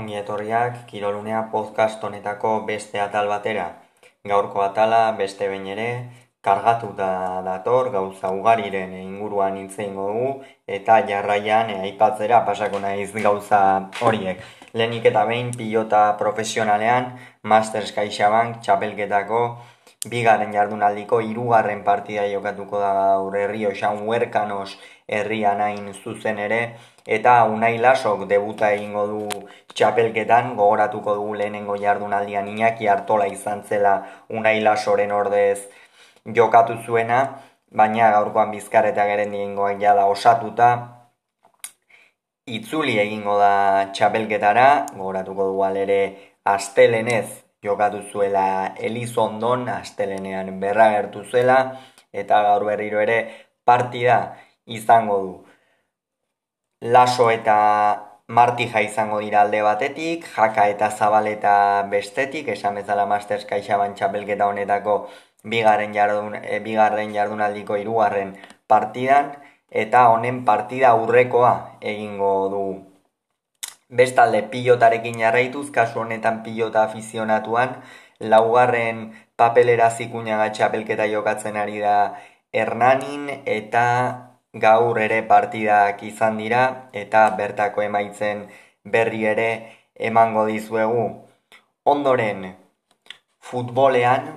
Ongi etorriak Kirolunea podcast honetako beste atal batera. Gaurko atala beste behin ere kargatuta dator gauza ugariren inguruan hitzein dugu eta jarraian aipatzera pasako naiz gauza horiek. Lehenik eta behin pilota profesionalean Masters CaixaBank txapelketako bigaren jardunaldiko hirugarren partida jokatuko da gaur herri osan huerkanos herrian hain zuzen ere eta unai lasok debuta egingo du txapelketan gogoratuko dugu lehenengo jardunaldian Iñaki hartola izan zela unai lasoren ordez jokatu zuena baina gaurkoan bizkar eta geren diengoak jada osatuta itzuli egingo da txapelketara gogoratuko dugu alere astelenez jokatu zuela Elizondon, astelenean berra gertu zuela, eta gaur berriro ere partida izango du. Laso eta Martija izango dira alde batetik, Jaka eta Zabaleta bestetik, esan bezala Masters Kaixaban txapelketa honetako bigarren, jardun, e, bigarren jardunaldiko hirugarren partidan, eta honen partida aurrekoa egingo dugu. Bestalde pilotarekin jarraituz, kasu honetan pilota afizionatuan, laugarren papelera zikuñaga txapelketa jokatzen ari da Hernanin eta gaur ere partidak izan dira eta bertako emaitzen berri ere emango dizuegu. Ondoren, futbolean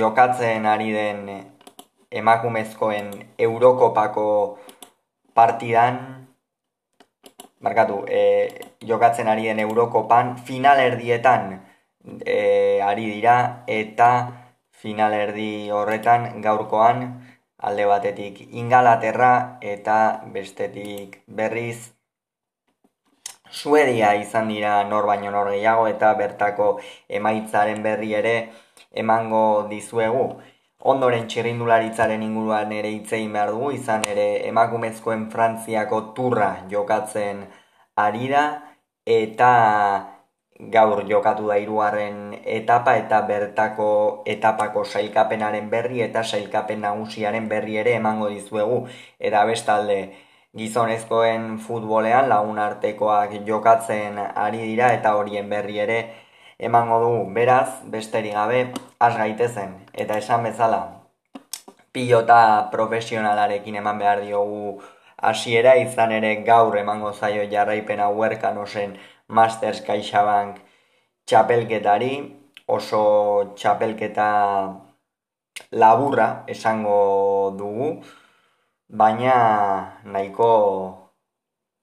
jokatzen ari den emakumezkoen Eurokopako partidan markatu, e, jokatzen ari den Eurokopan finalerdietan e, ari dira eta finalerdi horretan gaurkoan alde batetik ingalaterra eta bestetik berriz Suedia izan dira nor baino nor gehiago eta bertako emaitzaren berri ere emango dizuegu. Ondoren txirrindularitzaren inguruan ere hitzein behar dugu, izan ere emakumezkoen Frantziako turra jokatzen ari da, eta gaur jokatu da iruaren etapa eta bertako etapako sailkapenaren berri eta sailkapen nagusiaren berri ere emango dizuegu. Eta bestalde gizonezkoen futbolean lagun artekoak jokatzen ari dira eta horien berri ere emango dugu beraz, besterik gabe, az gaitezen, eta esan bezala, pilota profesionalarekin eman behar diogu hasiera izan ere gaur emango zaio jarraipena huerkan osen Masters CaixaBank txapelketari, oso txapelketa laburra esango dugu, baina nahiko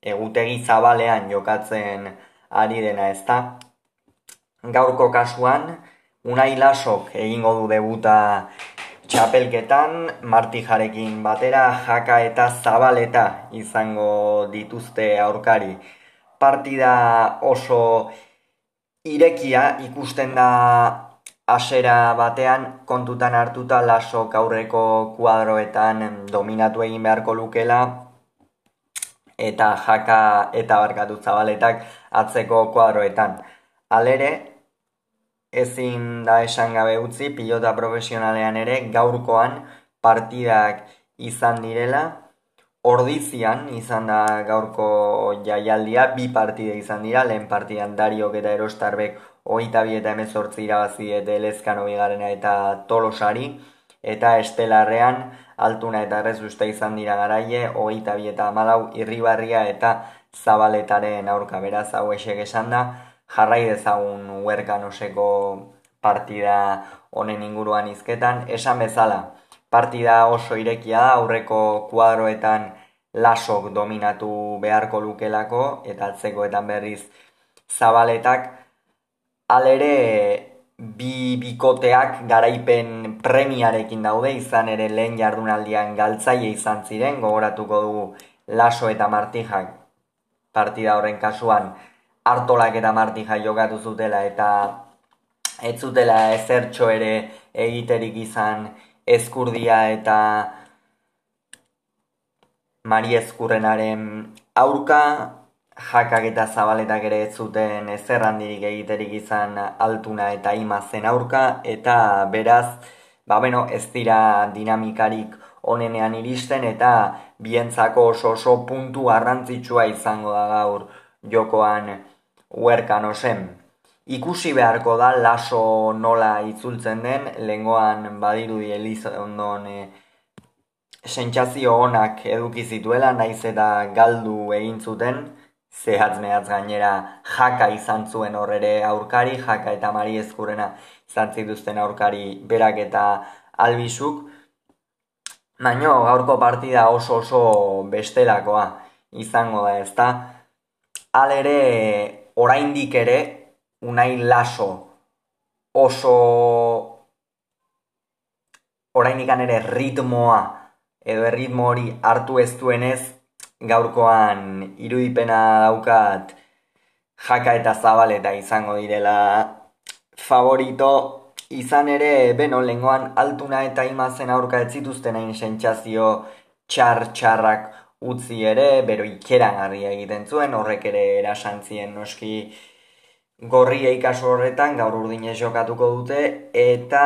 egutegi zabalean jokatzen ari dena ez da, gaurko kasuan, unai lasok egingo du debuta txapelketan, martijarekin batera, jaka eta zabaleta izango dituzte aurkari. Partida oso irekia ikusten da asera batean kontutan hartuta lasok aurreko kuadroetan dominatu egin beharko lukela eta jaka eta barkatu zabaletak atzeko kuadroetan. Alere, ezin da esan gabe utzi pilota profesionalean ere gaurkoan partidak izan direla. Ordizian izan da gaurko jaialdia, bi partide izan dira, lehen partidan Dariok eta Erostarbek oita bi eta emezortzi irabazi eta Elezkano bigarena eta Tolosari, eta Estelarrean altuna eta rezusta izan dira garaie, oita bi eta amalau irribarria eta zabaletaren aurka beraz hau esek esan da, jarrai dezagun huerkan oseko partida honen inguruan izketan. Esan bezala, partida oso irekia da, aurreko kuadroetan lasok dominatu beharko lukelako, eta atzekoetan berriz zabaletak. Alere, bi bikoteak garaipen premiarekin daude, izan ere lehen jardunaldian galtzaile izan ziren, gogoratuko dugu laso eta martijak partida horren kasuan hartolak eta marti jai jokatu zutela eta ez zutela ezertxo ere egiterik izan eskurdia eta mari eskurrenaren aurka jakak eta zabaletak ere ez zuten ezer handirik egiterik izan altuna eta imazen aurka eta beraz ba beno ez dira dinamikarik onenean iristen eta bientzako oso oso puntu arrantzitsua izango da gaur jokoan huerkan osen. Ikusi beharko da laso nola itzultzen den, lengoan badirudi Elizondon e, sentsazio onak eduki zituela, naiz eta galdu egin zuten, zehatz mehatz gainera jaka izan zuen horrere aurkari, jaka eta mari ezkurrena izan zituzten aurkari berak eta albizuk. Baina gaurko partida oso oso bestelakoa izango da ezta. Alere oraindik ere unai laso oso oraindik ere ritmoa edo erritmo hori hartu ez duenez gaurkoan irudipena daukat jaka eta zabaleta izango direla. Favorito izan ere, beno, lengoan altuna eta imazen aurka ez zituzten hain sentsazio txar-txarrak utzi ere, bero ikeran egiten zuen, horrek ere erasantzien noski gorria ikaso horretan gaur urdine jokatuko dute eta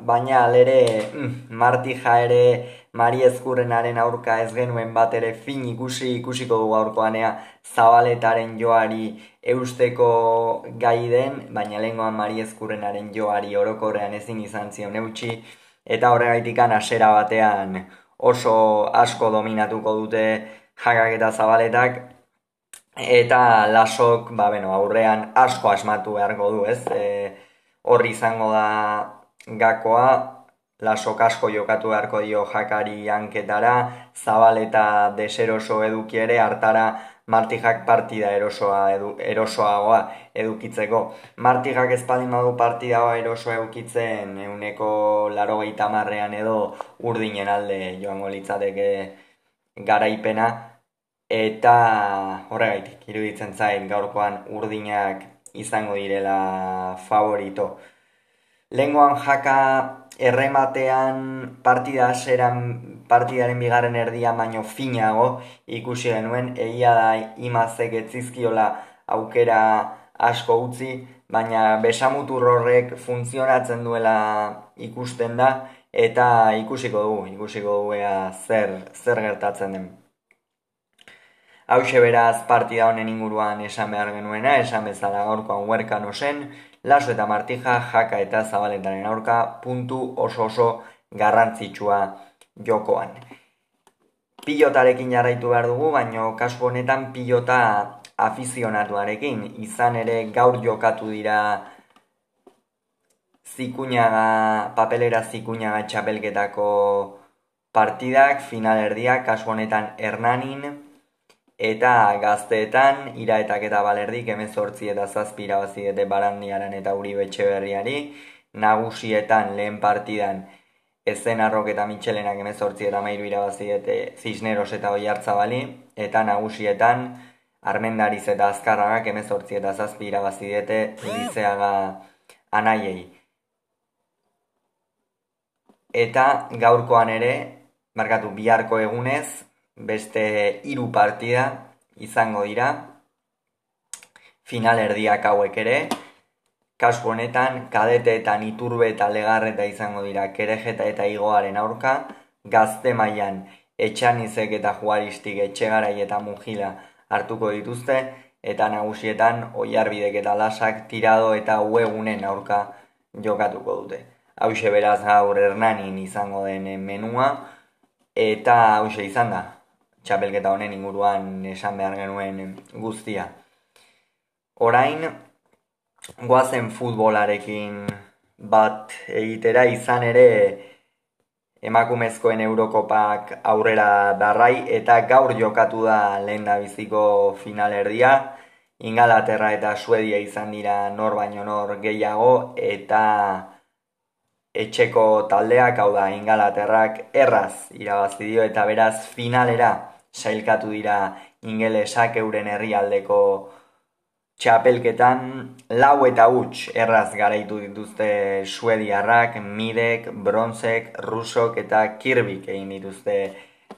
baina alere mm, martija ere Mari ezkurrenaren aurka ez genuen bat ere fin ikusi ikusiko dugu aurkoanea zabaletaren joari eusteko gai den, baina lehenkoan Mari ezkurrenaren joari orokorrean ezin izan zion eutxi, eta horregaitik asera batean oso asko dominatuko dute jakak eta zabaletak, eta lasok, ba, beno, aurrean asko asmatu beharko du, ez? E, horri izango da gakoa, lasok asko jokatu beharko dio jakari hanketara, zabal eta deseroso eduki ere hartara martijak partida erosoa edu, erosoagoa edukitzeko. Martijak ezpadin badu partidagoa erosoa edukitzen euneko laro marrean edo urdinen alde joango litzateke garaipena, Eta horregaitik, iruditzen zain gaurkoan urdinak izango direla favorito. Lengoan jaka errematean partida aseran partidaren bigarren erdia baino finago ikusi genuen egia da imazek etzizkiola aukera asko utzi, baina besamutur horrek funtzionatzen duela ikusten da eta ikusiko dugu, ikusiko dugu zer, zer gertatzen den. Hau beraz partida honen inguruan esan behar genuena, esan bezala gaurkoan huerkan osen, laso eta martija, jaka eta zabaletaren aurka, puntu oso oso garrantzitsua jokoan. Pilotarekin jarraitu behar dugu, baina kasu honetan pilota afizionatuarekin, izan ere gaur jokatu dira zikuñaga, papelera zikuñaga txapelketako partidak, finalerdiak, kasu honetan Hernanin, Eta gazteetan, iraetak eta balerdik emezortzi eta zazpi irabaziete barandiaran eta uri betxe berriari, nagusietan lehen partidan ezen arrok eta mitxelenak emezortzi eta mairu zisneros eta oi hartzabali, eta nagusietan armendariz eta azkarragak emezortzi eta zazpi irabaziete lizeaga anaiei. Eta gaurkoan ere, markatu biharko egunez, beste hiru partida izango dira final erdiak hauek ere kasu honetan kadeteetan iturbe eta legarreta izango dira kerejeta eta igoaren aurka gazte mailan etxanizek eta juaristik etxegarai eta mugila hartuko dituzte eta nagusietan oiarbidek eta lasak tirado eta uegunen aurka jokatuko dute. Hau beraz gaur hernanin izango den menua eta hau izan da txapelketa honen inguruan esan behar genuen guztia. Orain, guazen futbolarekin bat egitera izan ere emakumezkoen Eurokopak aurrera darrai eta gaur jokatu da lehen biziko finalerdia. Ingalaterra eta Suedia izan dira nor baino nor gehiago eta etxeko taldeak hau da Ingalaterrak erraz irabazi dio eta beraz finalera sailkatu dira ingelesak euren herrialdeko txapelketan lau eta huts erraz garaitu dituzte suediarrak, midek, bronzek, rusok eta kirbik egin dituzte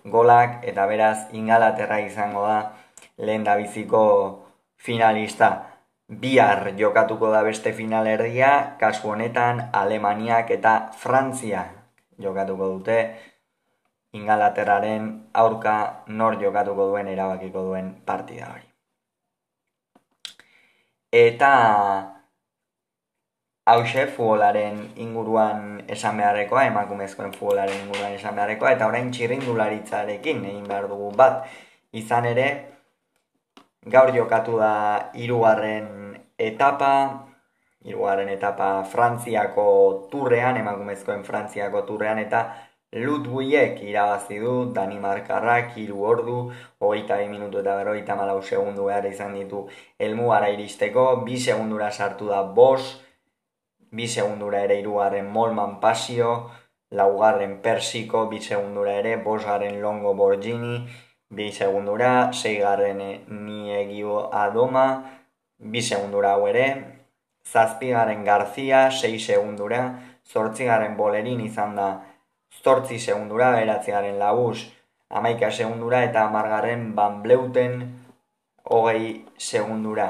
golak eta beraz ingalaterra izango da lehen da finalista. Bihar jokatuko da beste finalerdia, kasu honetan Alemaniak eta Frantzia jokatuko dute Ingalaterraren aurka nor jokatuko duen erabakiko duen partida hori. Eta hause futbolaren inguruan esan beharrekoa, emakumezkoen futbolaren inguruan esan beharrekoa, eta orain txirrindularitzarekin egin behar dugu bat. Izan ere, gaur jokatu da hirugarren etapa, hirugarren etapa Frantziako turrean, emakumezkoen Frantziako turrean, eta Ludwigek irabazi du Danimarkarrak hiru ordu, hogeita bi minutu eta berrogeita malau segundu behar izan ditu. Elmugara iristeko, bi segundura sartu da bos, bi segundura ere irugarren Molman Pasio, laugarren Persiko, bi segundura ere bosgarren Longo Borgini, bi segundura, seigarren Niegio Adoma, bi segundura hau ere, zazpigaren Garzia, sei segundura, zortzigaren Bolerin izan da zortzi segundura, beratzigarren Labus, amaika segundura, eta amargarren Van Bleuten, hogei segundura.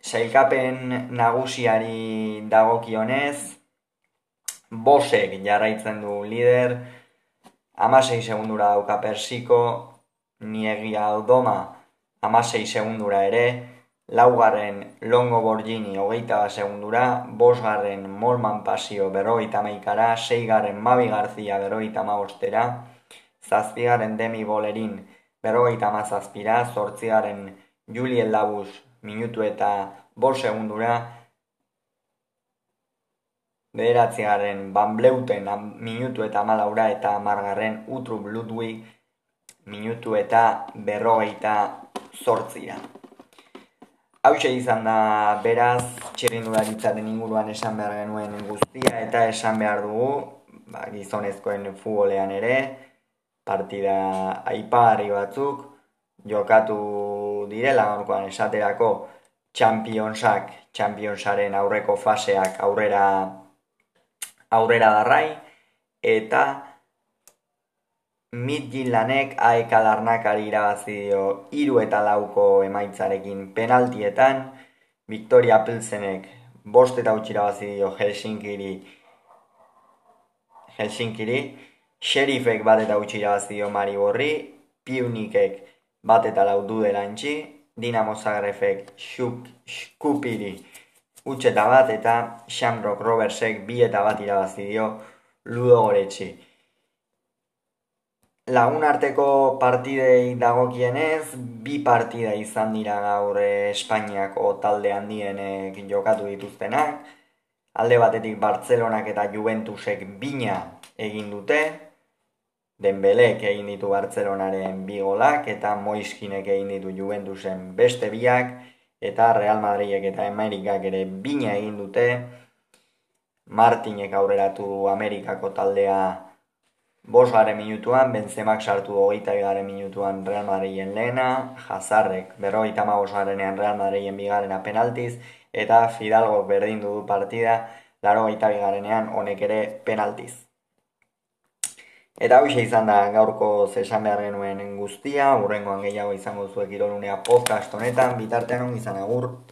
Sailkapen nagusiari dagokionez, Bosek jarraitzen du lider, amasei segundura dauka persiko, niegia aldoma, amasei segundura ere, laugarren longo borgini hogeita bat segundura, bosgarren molman pasio berroita maikara, seigarren mabi garzia berroita maostera, zazpigaren demi bolerin berroita mazazpira, zortzigaren Julien Labus minutu eta bos segundura bederatzigarren banbleuten minutu eta malaura eta margarren utrup Ludwig minutu eta berrogeita zortzira. Hau izan da beraz txirrindularitzaren inguruan esan behar genuen guztia eta esan behar dugu ba, gizonezkoen futbolean ere partida aiparri batzuk jokatu direla gaurkoan esaterako Championsak, Championsaren aurreko faseak aurrera aurrera darrai eta Midgilanek aeka larnakari irabazi dio hiru eta lauko emaitzarekin penaltietan. Victoria Pilsenek bost eta utzi irabazi dio Helsinkiri. Helsinkiri. Sheriffek bat eta utzi irabazi dio Mariborri. Piunikek bat eta lau du delantzi Dinamo Zagrebek Skupiri utxeta bat eta Shamrock Roversek bi eta bat irabazi dio Ludo Goretsi. Lagun arteko partidei dagokienez, bi partida izan dira gaur Espainiako talde handienek jokatu dituztenak. Alde batetik Bartzelonak eta Juventusek bina egin dute, Denbelek egin ditu Bartzelonaren bi golak eta Moiskinek egin ditu Juventusen beste biak. Eta Real Madridek eta Amerikak ere bina egin dute. Martinek aurreratu Amerikako taldea bos garen minutuan, Benzemak sartu hogeita garen minutuan Real Madriden lehena, Hazarrek berrogeita ma garenean Real Madriden bigarena penaltiz, eta Fidalgo berdin du partida, laro gaita bigarenean honek ere penaltiz. Eta hoxe izan da gaurko zesan behar genuen guztia, urrengoan gehiago izango zuek irolunea podcast honetan, bitartean izan agur.